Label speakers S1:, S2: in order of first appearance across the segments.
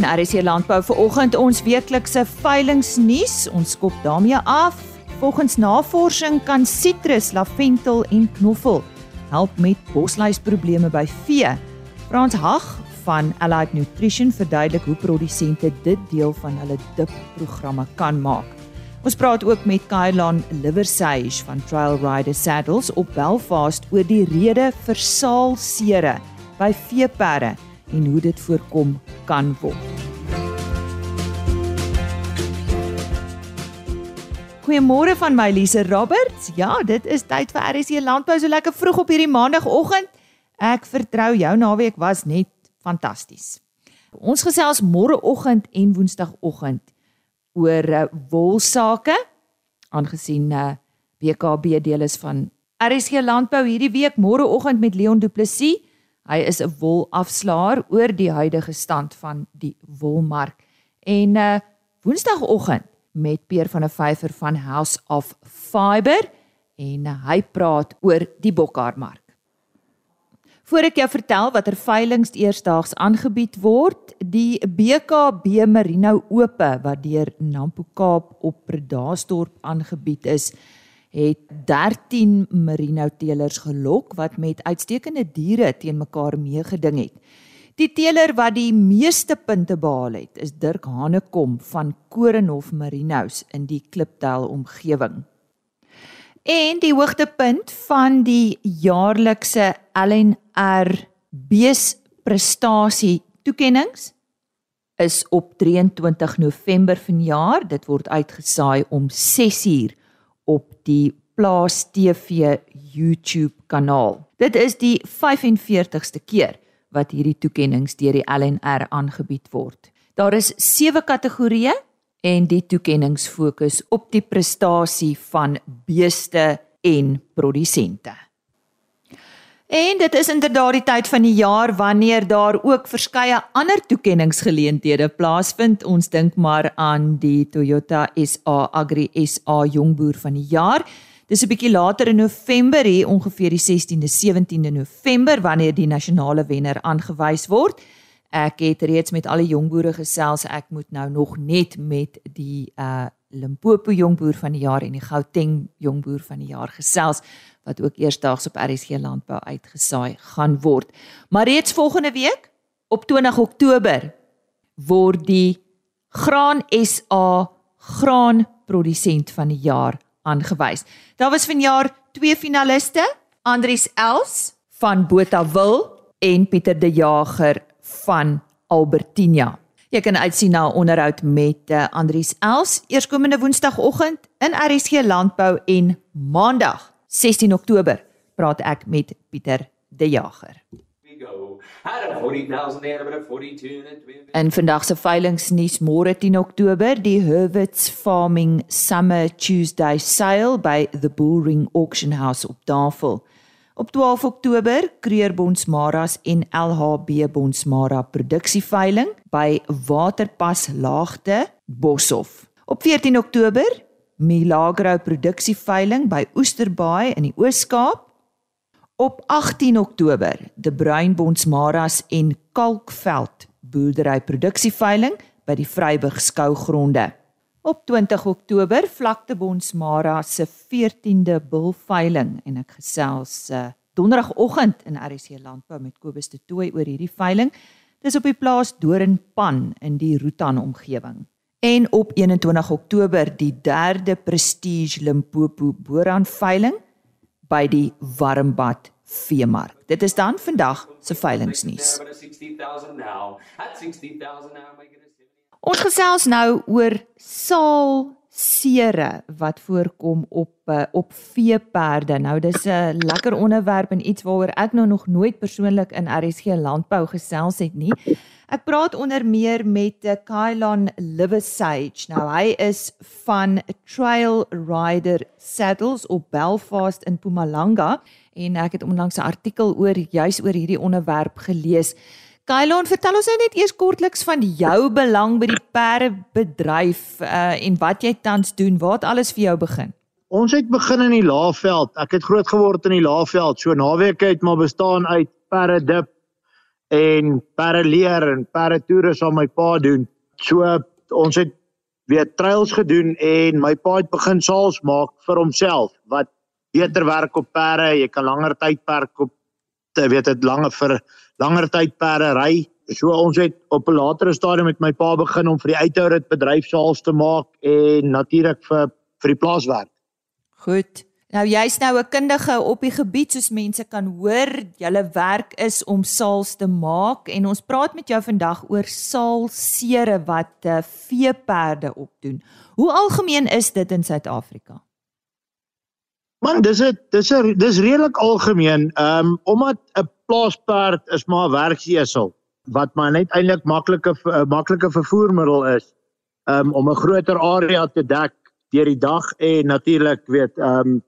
S1: En RC Landbou vanoggend ons weeklikse veilingnuus. Ons skop daarmee af. Volgens navorsing kan sitrus, laventel en knoffel help met bosluisprobleme by vee. Frans Hag van Allied Nutrition verduidelik hoe produsente dit deel van hulle dip-programme kan maak. Ons praat ook met Kailan Liversage van Trail Rider Saddles op Belfast oor die rede vir saalsere by veeperde en hoe dit voorkom kan word. Goeiemôre van my Lise Roberts. Ja, dit is tyd vir RSC Landbou so lekker vroeg op hierdie maandagooggend. Ek vertrou jou naweek was net fantasties. Ons gesels môreoggend en woensdagoggend oor uh, wolsake aangesien uh, BKB deel is van RSC Landbou hierdie week môreoggend met Leon Du Plessis. Hy is 'n wolafslaer oor die huidige stand van die wolmark. En uh Woensdagoggend met Peer van der Vyver van House of Fiber en uh, hy praat oor die Bokhaarmark. Voor ek jou vertel watter veilinge eersdaags aangebied word, die BKB Merino Ope wat deur Nampo Kaap op Predasdorp aangebied is, het 13 merino teelers gelok wat met uitstekende diere teen mekaar meegeding het. Die teeler wat die meeste punte behaal het, is Dirk Hanekom van Korenhof Marinos in die Klipdal omgewing. En die hoogtepunt van die jaarlikse LNR bees prestasie toekenninge is op 23 November vanjaar. Dit word uitgesaai om 6uur op die Plaas TV YouTube kanaal. Dit is die 45ste keer wat hierdie toekenninge deur die LNR aangebied word. Daar is 7 kategorieë en die toekenninge fokus op die prestasie van beeste en produsente. En dit is inderdaad die tyd van die jaar wanneer daar ook verskeie ander toekenningsgeleenthede plaasvind. Ons dink maar aan die Toyota SA Agri SA Jongboer van die jaar. Dis 'n bietjie later in November hier ongeveer die 16de 17de November wanneer die nasionale wenner aangewys word. Ek het reeds met al die jongboere gesels. Ek moet nou nog net met die uh Limpopo jongboer van die jaar en die Gauteng jongboer van die jaar gesels wat ook eersdaags op RSG landbou uitgesaai gaan word. Maar reeds volgende week op 20 Oktober word die Graan SA graanprodusent van die jaar aangewys. Daar was vanjaar twee finaliste, Andries Els van Botawil en Pieter De Jager van Albertina. Jy kan uitsien na 'n onderhoud met uh, Andries Els eerskomende woensdagoggend in RSG Landbou en Maandag 16 Oktober praat ek met Pieter De Jager. En vandag se veilingnuus môre 10 Oktober die Herwitz Farming Summer Tuesday Sale by the Bullring Auction House op Tafel. Op 12 Oktober Kreer Bonsmaras en LHB Bonsmara produksieveiling by Waterpas Laagte Boshoff. Op 14 Oktober Milagro produksieveiling by Oesterbaai in die Oos-Kaap. Op 18 Oktober, De Bruin Bonsmaras en Kalkveld boerdery produksieveiling by die Vryburg skougronde. Op 20 Oktober vlakte Bonsmara se 14de bulveiling en ek gesels uh, donderdagoggend in RC Landbou met Kobus de Tooi oor hierdie veiling. Dis op die plaas Doringpan in die Rutan omgewing en op 21 Oktober die 3de Prestige Limpopo Boran veiling by die Warmbad Veemark. Dit is dan vandag se veilingsnuus. Ons gesels nou oor saal sere wat voorkom op uh, op veeperde. Nou dis 'n lekker onderwerp en iets waaroor ek nou nog nooit persoonlik in RSG landbou gesels het nie. Ek praat onder meer met uh, Kailan Liversage. Nou hy is van Trail Rider Saddles op Belfast in Mpumalanga en ek het onlangs 'n artikel oor juis oor hierdie onderwerp gelees. Kailan, vertel ons net eers kortliks van jou belang by die perdebedryf uh, en wat jy tans doen. Waar het alles vir jou begin?
S2: Ons het begin in die Laagveld. Ek het groot geword in die Laagveld. So naweek het maar bestaan uit perde dip en perde leer en perde toere saam my pa doen. So ons het weer trails gedoen en my pa het begin saals maak vir homself wat beter werk op perde, jy kan langer tydperk op te weet dit langer vir langer tyd perde ry. So ons het op 'n latere stadium met my pa begin om vir die uithourit bedryf saals te maak en natuurlik vir vir die plaaswerk.
S1: Goed. Nou jy's nou 'n kundige op die gebied soos mense kan hoor, julle werk is om saals te maak en ons praat met jou vandag oor saalsere wat uh, veeperde opdoen. Hoe algemeen is dit in Suid-Afrika?
S2: Man, dis dit dis 'n dis redelik algemeen. Ehm um, omdat 'n plaasperd is maar 'n werksesel wat maar net eintlik maklike 'n maklike vervoermiddel is um, om 'n groter area te dek deur die dag en natuurlik weet ehm um,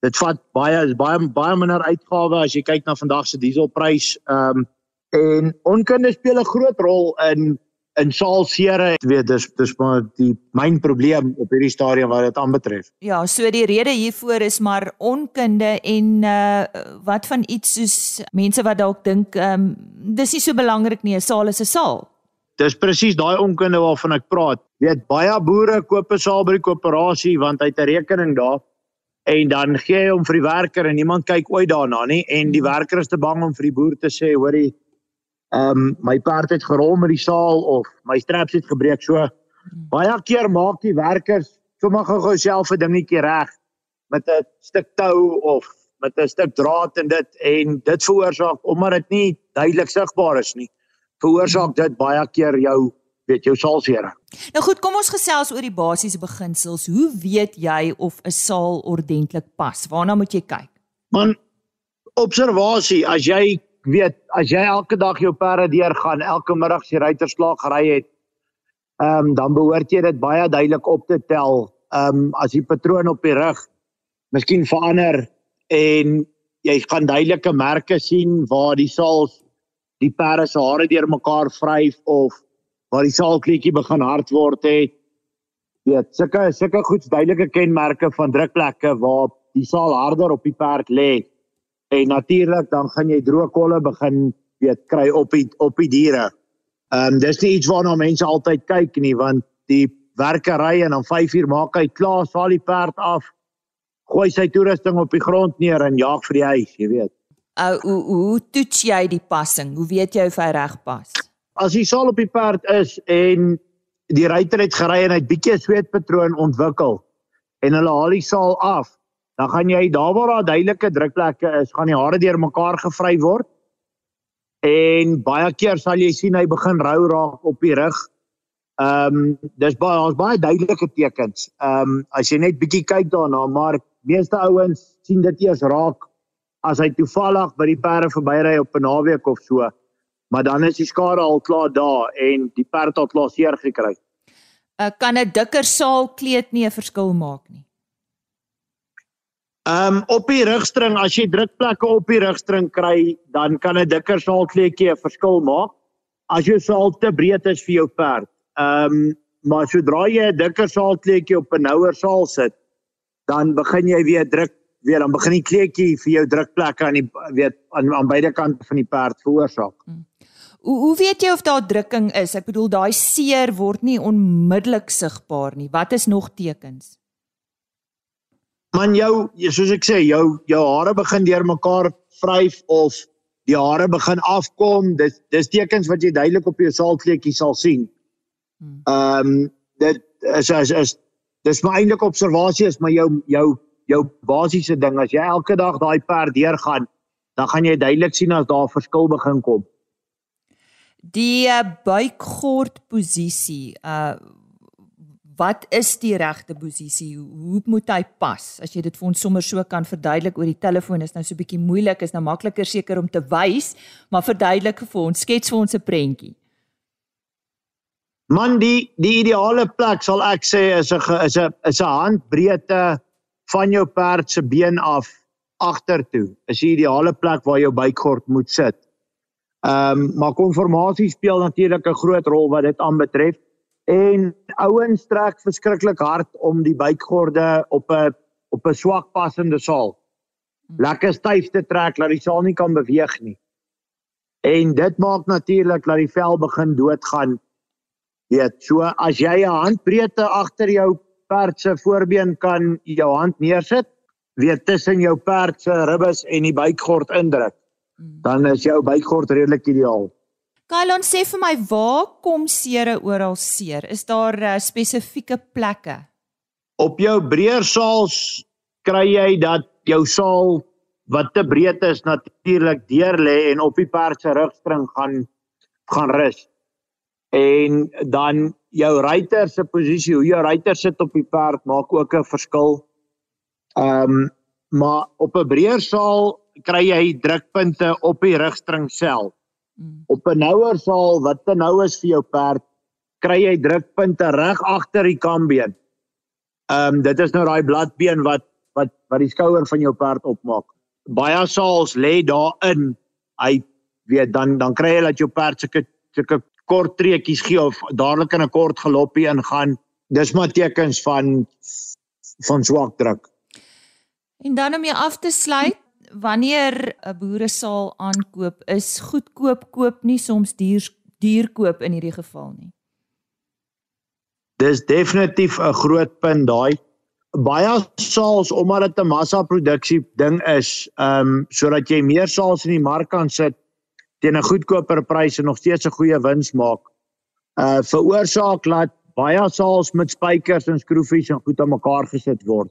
S2: dit vat baie baie baie minder uitgawe as jy kyk na vandag se dieselprys. Ehm um, en onkunde speel 'n groot rol in in saalsere. Ek weet dis dis maar die myn probleem op hierdie stadium wat dit aanbetref.
S1: Ja, so die rede hiervoor is maar onkunde en uh wat van iets soos mense wat dalk dink ehm um, dis nie so belangrik nie, 'n saal is 'n saal.
S2: Dis presies daai onkunde waarvan ek praat. Weet baie boere koop 'n saal by die koöperasie want hy het 'n rekening daar en dan gee hy hom vir die werker en niemand kyk ooit daarna nie en die werker is te bang om vir die boer te sê hoorie ehm um, my perd het gerol met die saal of my straps het gebreek so baie keer maak die werkers sommer gou self 'n dingetjie reg met 'n stuk tou of met 'n stuk draad en dit en dit veroorsaak omdat dit nie duidelik sigbaar is nie veroorsaak dit baie keer jou weet jou saalsere.
S1: Nou goed, kom ons gesels oor die basiese beginsels. Hoe weet jy of 'n saal ordentlik pas? Waarna moet jy kyk?
S2: Man, observasie, as jy weet, as jy elke dag jou perde deurgaan, elke middag sy ruiterslag gery het, ehm um, dan behoort jy dit baie duidelik op te tel. Ehm um, as die patroon op die rug miskien verander en jy gaan duidelike merke sien waar die saals die perde se hare deurmekaar vryf of waar die saalkleetjie begin hard word het. Ja, sulke sulke goed duidelike kenmerke van drukplekke waar die saal harder op die perd lê. En natuurlik dan gaan jy droë kolle begin weet kry op die op die diere. Ehm um, dis nie iets waarna mense altyd kyk nie want die werkery en dan 5 uur maak hy klaar, saal die perd af, gooi sy toerusting op die grond neer en jaag vir die huis, jy weet.
S1: Uh, hoe hoe toets jy die passing? Hoe weet jy of hy reg pas?
S2: as die saal op die perd is en die ruiter het gery en hy het bietjie sweetpatroon ontwikkel en hulle haal die saal af, dan gaan jy daar waar daar duidelike drukplekke is, gaan die hare deur mekaar gevry word. En baie keer sal jy sien hy begin rou raak op die rug. Ehm um, dis baie ons baie duidelike tekens. Ehm um, as jy net bietjie kyk daarna, maar meeste ouens sien dit eers raak as hy toevallig by die perde verbyry op 'n naweek of so maar dan is die skade al klaar daar en die perd het klaar seer gekry.
S1: Uh, kan 'n dikker saal kleed nie 'n verskil maak nie.
S2: Ehm um, op die rugstring as jy drukplekke op die rugstring kry, dan kan 'n dikker saal kleedjie 'n verskil maak. As jou saal te breed is vir jou perd. Ehm um, maar sodra jy 'n dikker saal kleedjie op 'n nouer saal sit, dan begin jy weer druk weer dan begin die kleedjie vir jou drukplekke aan die weet aan, aan beide kante van die perd veroorsaak. Hmm.
S1: Hoe hoe weet jy of daar drukking is? Ek bedoel daai seer word nie onmiddellik sigbaar nie. Wat is nog tekens?
S2: Man jou, soos ek sê, jou jou hare begin deurmekaar vryf of die hare begin afkom. Dis dis tekens wat jy duidelik op jou saalkleetjie sal sien. Hmm. Ehm um, dit is is is dis my eintlike observasie is maar jou jou jou basiese ding as jy elke dag daai perd deurgaan, dan gaan jy duidelik sien as daar verskil begin kom.
S1: Die uh, buikgord posisie, uh wat is die regte posisie? Hoe moet hy pas? As jy dit vir ons sommer so kan verduidelik oor die telefoon is nou so 'n bietjie moeilik, is nou makliker seker om te wys, maar verduidelik vir ons, skets vir ons 'n prentjie.
S2: Man, die die ideale plek sal ek sê is 'n is 'n is 'n handbreedte van jou perd se been af agtertoe. Is die ideale plek waar jou buikgord moet sit. Ehm um, maar konformasie speel natuurlik 'n groot rol wat dit aanbetref en ouens trek verskriklik hard om die buikgorde op 'n op 'n swak passende saal lekker styf te trek dat die saal nie kan beweeg nie. En dit maak natuurlik dat die vel begin doodgaan. Weet, so as jy 'n handbreedte agter jou perd se voorbeen kan jou hand neersit, weet tussen jou perd se ribbes en die buikgord indruk, hmm. dan is jou buikgord redelik ideaal.
S1: Kylon sê vir my, waar kom seere oral seer? Is daar uh, spesifieke plekke?
S2: Op jou breër saals kry jy dat jou saal wat te breed is natuurlik deur lê en op die perd se rugstring gaan gaan rus. En dan jou ruiter se posisie, hoe jou ruiter sit op die perd maak ook 'n verskil. Ehm um, maar op 'n breër saal kry jy drukpunte op die rugstring self. Mm. Op 'n nouer saal wat te nou is vir jou perd, kry jy drukpunte reg agter die kambeen. Ehm um, dit is nou daai bladbeen wat wat wat die skouer van jou perd opmaak. Baie saals lê daarin. Hy weet dan dan kry jy dat jou perd sulke sulke kort treetjies gee of dadelik in 'n kort galoppie ingaan. Dis maar tekens van van swak druk.
S1: En dan om jou af te sluit, wanneer 'n boere saal aankoop, is goedkoop koop nie soms duur duur koop in hierdie geval nie.
S2: Dis definitief 'n groot punt daai. Baie saals omdat dit 'n massa produksie ding is, ehm um, sodat jy meer saals in die mark kan sit teen 'n goedkoper prys en nog steeds 'n goeie wins maak. Uh veroorsaak dat baie saals met spykers en skroefies en goed aan mekaar gesit word.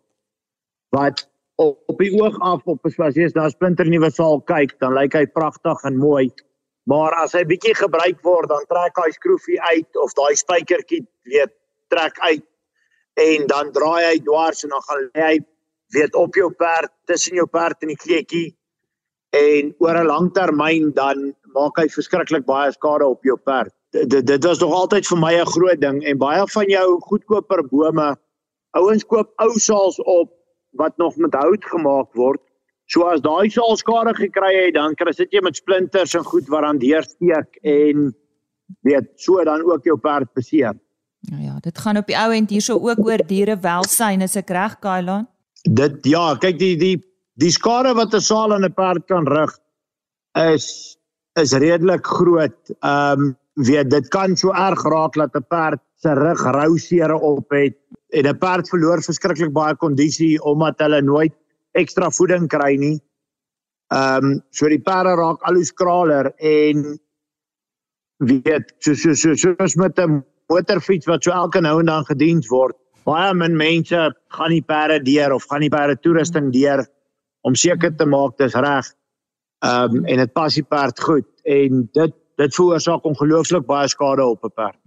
S2: Wat op, op die oog af op as jy daar splinter nuwe saal kyk, dan lyk hy pragtig en mooi. Maar as hy bietjie gebruik word, dan trek hy skroefie uit of daai spykertjie weet trek uit en dan draai hy dwars en dan gaan hy weet op jou perd, tussen jou perd en die kleetjie en oor 'n lang termyn dan maak hy verskriklik baie skade op jou perd. Dit dit was nog altyd vir my 'n groot ding en baie van jou goedkoper bome ouens koop ou saals op wat nog met hout gemaak word. So as daai saal skade gekry het, dan kry sit jy met splinters en goed wat aan deursteek en weet so dan ook jou perd beseer.
S1: Nou ja, dit gaan op die ou end hierso ook oor diere welsyn as ek reg Kailan.
S2: Dit ja, kyk die die die skade wat 'n saal aan 'n perd kan rig is is redelik groot. Ehm um, weet dit kan so erg raak dat 'n perd se rug rou seere op het en 'n perd verloor verskriklik baie kondisie omdat hulle nooit ekstra voeding kry nie. Ehm um, so die perde raak al hoe skraler en weet so so so soos met 'n motorfiets wat so elke nou en dan gediens word. Baie min mense gaan die perde deur of gaan die perde toerusting deur om seker te maak dis reg. Ehm um, en dit pas die perd goed en dit dit veroorsaak ongelooflik baie skade op 'n perd.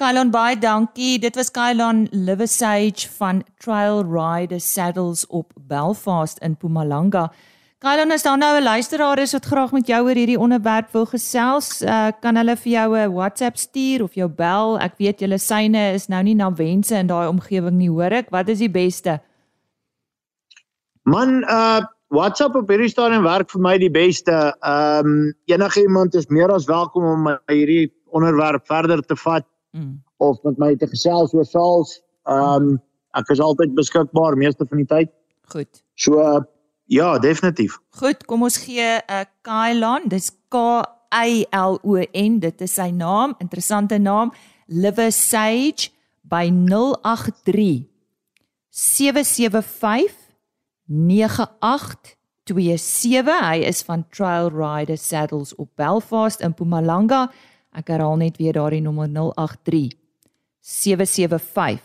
S1: Kylon baie dankie. Dit was Kylon Liversage van Trail Rider Saddles op Belfast in Mpumalanga. Kylon is daar nou 'n luisteraar is wat graag met jou oor hierdie onderwerp wil gesels. Uh, kan hulle vir jou 'n WhatsApp stuur of jou bel? Ek weet julle syne is nou nie na wense in daai omgewing nie, hoor ek. Wat is die beste?
S2: Man, uh WhatsApp op hierdie stadium werk vir my die beste. Ehm um, enige iemand is meer as welkom om hierdie onderwerp verder te vat mm. of met my te gesels oor saals. Ehm um, ek is altyd beskikbaar meeste van die tyd.
S1: Goed.
S2: So uh, ja, definitief.
S1: Goed, kom ons gee 'n uh, Kailan. Dis K I L O N. Dit is sy naam, interessante naam. Live Sage by 083 775 9827. Hy is van Trail Rider Saddles op Belfast in Mpumalanga. Ek herhaal net weer daardie nommer 083 775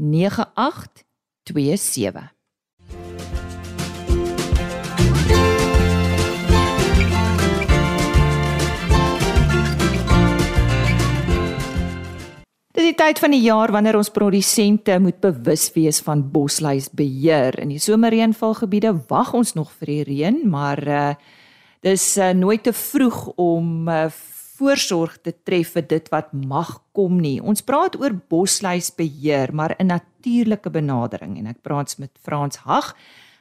S1: 9827. Dit is tyd van die jaar wanneer ons produsente moet bewus wees van bosluisbeheer. In die somerreënvalgebiede wag ons nog vir die reën, maar uh dis uh, nooit te vroeg om uh, voorsorg te tref vir dit wat mag kom nie. Ons praat oor bosluisbeheer, maar 'n natuurlike benadering en ek praat met Frans Hag.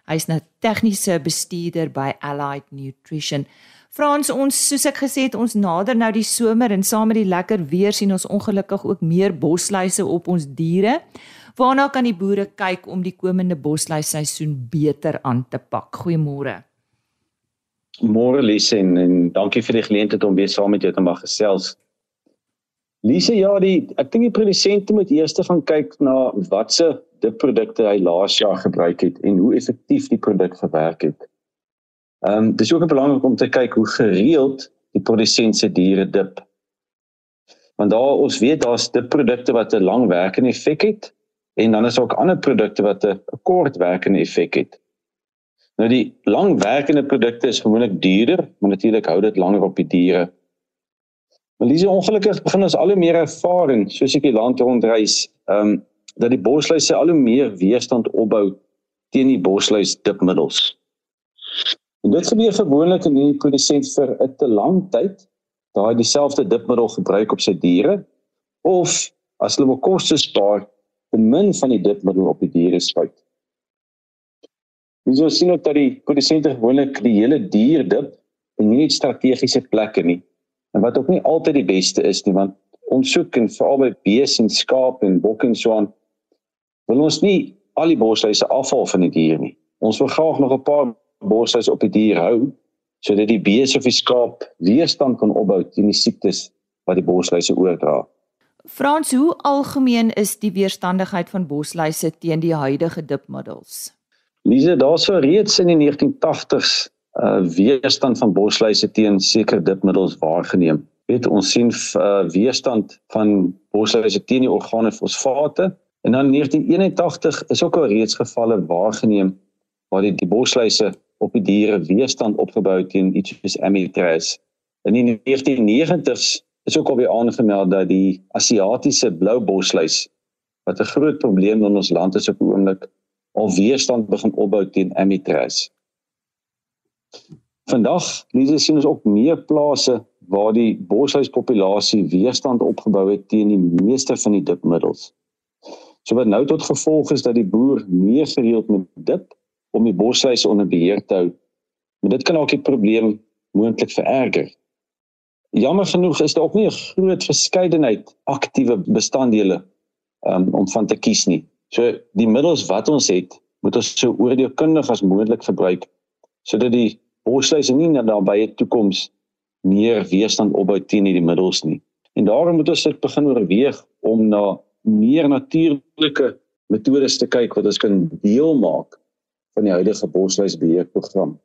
S1: Hy's 'n tegniese bestuurder by Allied Nutrition. Frans, ons soos ek gesê het, ons nader nou die somer en saam met die lekker weer sien ons ongelukkig ook meer bosluise op ons diere. Waarna kan die boere kyk om die komende bosluisseisoen beter aan te pak? Goeiemôre.
S3: Môre Lise en, en dankie vir die geleentheid om weer saam met jou te mag gesels. Lise, ja, die ek dink die produsente moet eers gaan kyk na watse diprodukte hy laas jaar gebruik het en hoe effektief die produk gewerk het. Ehm um, dis ook belangrik om te kyk hoe gereeld die produsent se diere dip. Want daar ons weet daar's diprodukte wat 'n lang werkende effek het en dan is ook ander produkte wat 'n kort werkende effek het. Nou die langwerkende produkte is gewoonlik duurder, maar natuurlik hou dit langer op die diere. Maar dis ongelukkig begin ons al hoe meer ervaring soos ek die land rondreis, ehm um, dat die bosluise al hoe meer weerstand opbou teen die bosluis dipmiddels. En dit gebeur gewoonlik in die produsent vir 'n te lang tyd daai dieselfde dipmiddel gebruik op sy diere of as hulle wil koste spaar, ten min van die dipmiddel op die diere spuit. Ons sien ook dat die produsente gewoonlik die hele dier dip en nie net strategiese plekke nie. En wat ook nie altyd die beste is nie, want ons soek en veral by beeste en skaap en bokke en so aan wil ons nie al die bosluise afval van die dier nie. Ons wil graag nog 'n paar bosluise op die dier hou sodat die beeste of die skaap weerstand kan opbou teen die siektes wat die bosluise oordra.
S1: Frans, hoe algemeen is die weerstandigheid van bosluise teen die huidige dipmiddels?
S3: Lise, daar sou reeds in die 1980s uh weerstand van bosluise teen sekere dipmiddels waargeneem. Weet ons sien uh weerstand van bosluise teen die organe fosfate en dan in 1981 is ook al reeds gevalle waargeneem waar die, die bosluise op die diere weerstand opgebou teen iets soos amitrase. In die 1990s is ook al weer aangemeld dat die Asiatiese blou bosluis wat 'n groot probleem in ons land is op oomblik al weerstand begin opbou teen amitrase. Vandag lees sien ons ook meer plase waar die boshuispopulasie weerstand opgebou het teen die meeste van die dipmiddels. So wat nou tot gevolg is dat die boer meer gereeld moet dip om die boshuis onder beheer te hou. Maar dit kan ook die probleem moontlik vererger. Jammer genoeg is daar ook nie 'n groot verskeidenheid aktiewe bestanddele um, om van te kies nie. So die middels wat ons het, moet ons so oordeelkundig as moontlik gebruik sodat die bosluise nie na daarbye toekoms meer weerstand opbou teen hierdie middels nie. En daarom moet ons dit begin oorweeg om na meer natuurlike metodes te kyk wat ons kan deel maak van die huidige bosluisbeheerprogram.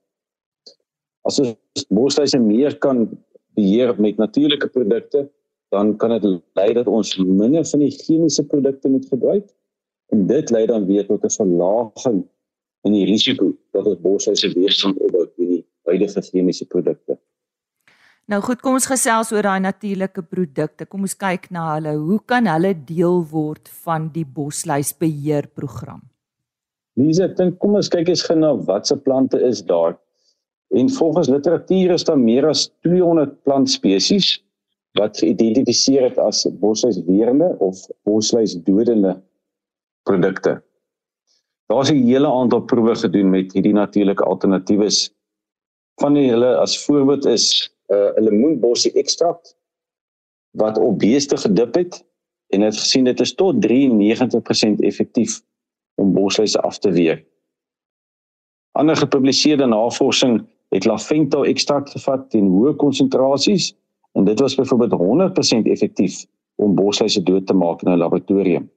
S3: As ons bosluise meer kan beheer met natuurlike produkte, dan kan dit lei dat ons minder van die chemiese produkte moet gebruik En dit lei dan weer tot 'n verlaging in die risiko dat ons boshuise weerstand opbou teen die huidige chemiese produkte.
S1: Nou goed, kom ons gesels oor daai natuurlike produkte. Kom ons kyk na hulle. Hoe kan hulle deel word van die bosluisbeheerprogram?
S3: Lise, ek dink kom ons kyk eens gou na watse plante is daar. En volgens literatuur is daar meer as 200 plantspesies wat geïdentifiseer het as bosluisweerende of bosluisdodende produkte. Daar's 'n hele aantal proewe gedoen met hierdie natuurlike alternatiewes. Van die hulle as voorbeeld is 'n uh, lemoenbossie ekstrakt wat op beeste gedip het en het gesien dit is tot 93% effektief om bosluise af te weer. Ander gepubliseerde navorsing het lavendel ekstrakt gevat in hoë konsentrasies en dit was byvoorbeeld 100% effektief om bosluise dood te maak in 'n laboratorium.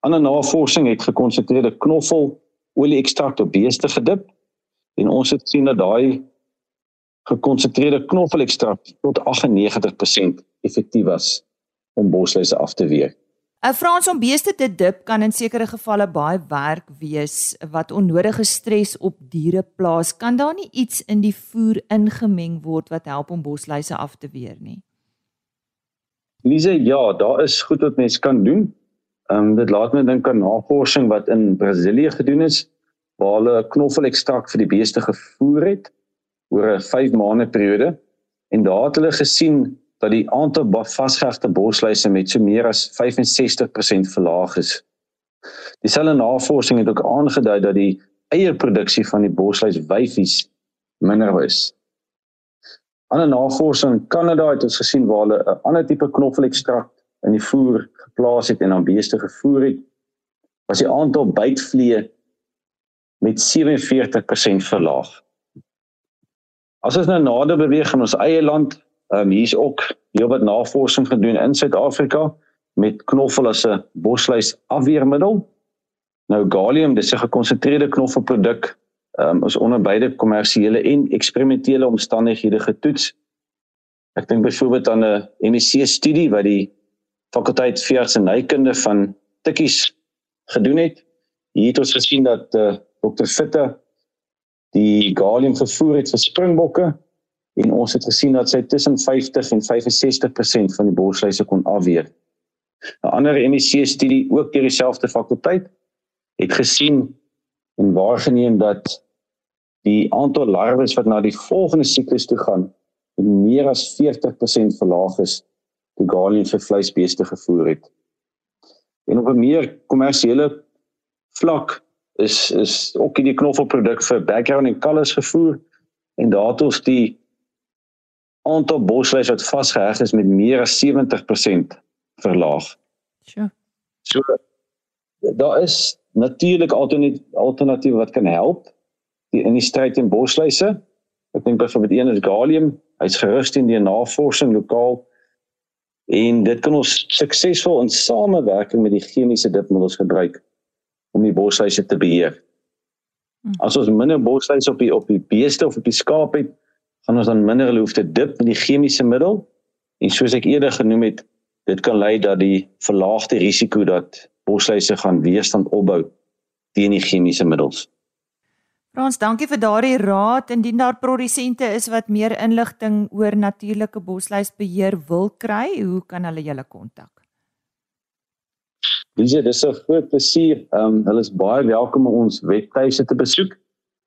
S3: Ander navorsing het gekonsentreerde knoffel olie ekstrakt op beeste gedip en ons het sien dat daai gekonsentreerde knoffel ekstrakt tot 98% effektief was om bosluise af te weer.
S1: 'n Frans om beeste te dip kan in sekere gevalle baie werk wees wat onnodige stres op diere plaas. Kan daar nie iets in die voer ingemeng word wat help om bosluise af te weer nie?
S3: Lise, ja, daar is goed wat mens kan doen. Ehm um, dit laat my dink aan navorsing wat in Brasilië gedoen is waar hulle knoffelekstrak vir die beeste gevoer het oor 'n 5 maande periode en daar het hulle gesien dat die aantal vasgehegte bosluise met so meer as 65% verlaag is. Dieselfde navorsing het ook aangedui dat die eierproduksie van die bosluis wyfies minder was. Ander navorsing in Kanada het ons gesien waar hulle 'n ander tipe knoffelekstrak in die voer geplaas het en aan beeste gevoer het, was die aantal bytvliee met 47% verlaag. As ons nou nader beweeg in ons eie land, um, hier's ook heelwat navorsing gedoen in Suid-Afrika met knoffel as 'n bosluis afweermiddel. Nou gallium, dis 'n gekonsentreerde knoffelproduk, um, is onder beide kommersiële en eksperimentele omstandighede getoets. Ek dink byvoorbeeld aan 'n MEC studie wat die fakulteit veeartsenykunde van Tikkies gedoen het. Hier het ons gesien dat uh, eh, Dr. Fitte die gallium vervoer het vir springbokke en ons het gesien dat sy tussen 50 en 65% van die borsluise kon afweer. 'n Ander MEC studie ook deur dieselfde fakulteit het gesien en waargeneem dat die aantal larwes wat na die volgende siklus toe gaan meer as 40% verlaag is gallium vir vleisbeeste gevoer het. En op 'n meer kommersiële vlak is is ook hierdie knoffelproduk vir background en colors gevoer en daar het ons die aantal bosluise wat vasgeheg is met meer as 70% verlaag.
S1: Sure.
S3: So daar is natuurlik alternatiewe alternatiewe wat kan help die in die stryd teen bosluise. Ek dink byvoorbeeld een is gallium. Hy's gerus teen die navorsing lokaal en dit kan ons suksesvol in samewerking met die chemiese dipmiddels gebruik om die bosluise te beheer. Hm. As ons minder bosluise op die op die beeste of op die skaap het, gaan ons dan minder hulle hoef te dip met die chemiese middel en soos ek eerder genoem het dit kan lei dat die verlaagde risiko dat bosluise gaan weerstand opbou teen die chemiese middels.
S1: Frans, dankie vir daardie raad. Indien daar produsente is wat meer inligting oor natuurlike bosluisbeheer wil kry, hoe kan hulle julle kontak?
S3: Dis dis 'n groot plesier. Ehm um, hulle is baie welkom om ons webtuise te besoek.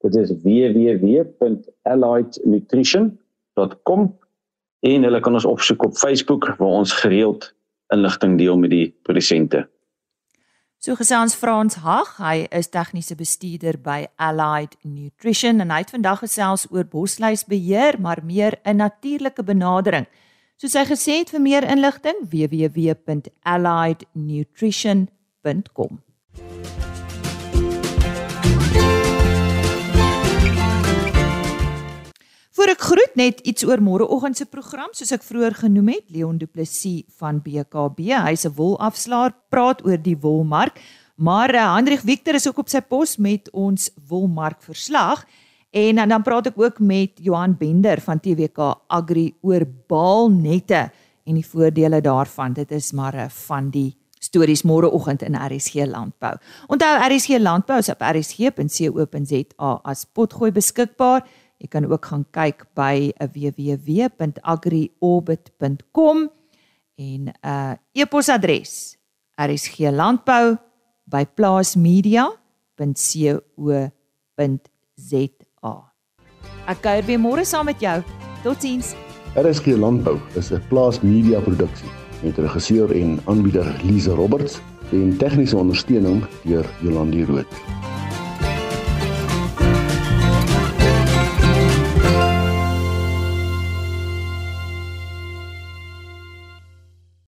S3: Dit is www.alliednutrition.com en hulle kan ons opsoek op Facebook waar ons gereeld inligting deel met die produsente.
S1: So gesels Frans Hag, hy is tegniese bestuurder by Allied Nutrition en hy het vandag gesels oor bosluisbeheer, maar meer 'n natuurlike benadering. Soos hy gesê het vir meer inligting www.alliednutrition.com. Voor ek groet net iets oor môreoggend se program soos ek vroeër genoem het Leon Du Plessis van BKB hy's 'n wolafslaer praat oor die wolmark maar uh, Hendrik Victor is ook op sy pos met ons wolmark verslag en, en dan praat ek ook met Johan Bender van TWK Agri oor baalnette en die voordele daarvan. Dit is maar uh, van die stories môreoggend in RSG landbou. Onthou RSG landbou is op rsg.co.za as potgooi beskikbaar Jy kan ook gaan kyk by www.agriorbit.com en 'n uh, e-posadres rsglandbou@plaasmedia.co.za. Ek kuier weer môre saam met jou. Totsiens.
S4: RSG Landbou is 'n plaasmedia produksie met regisseur en aanbieder Lize Roberts en tegniese ondersteuning deur Jolande Rooi.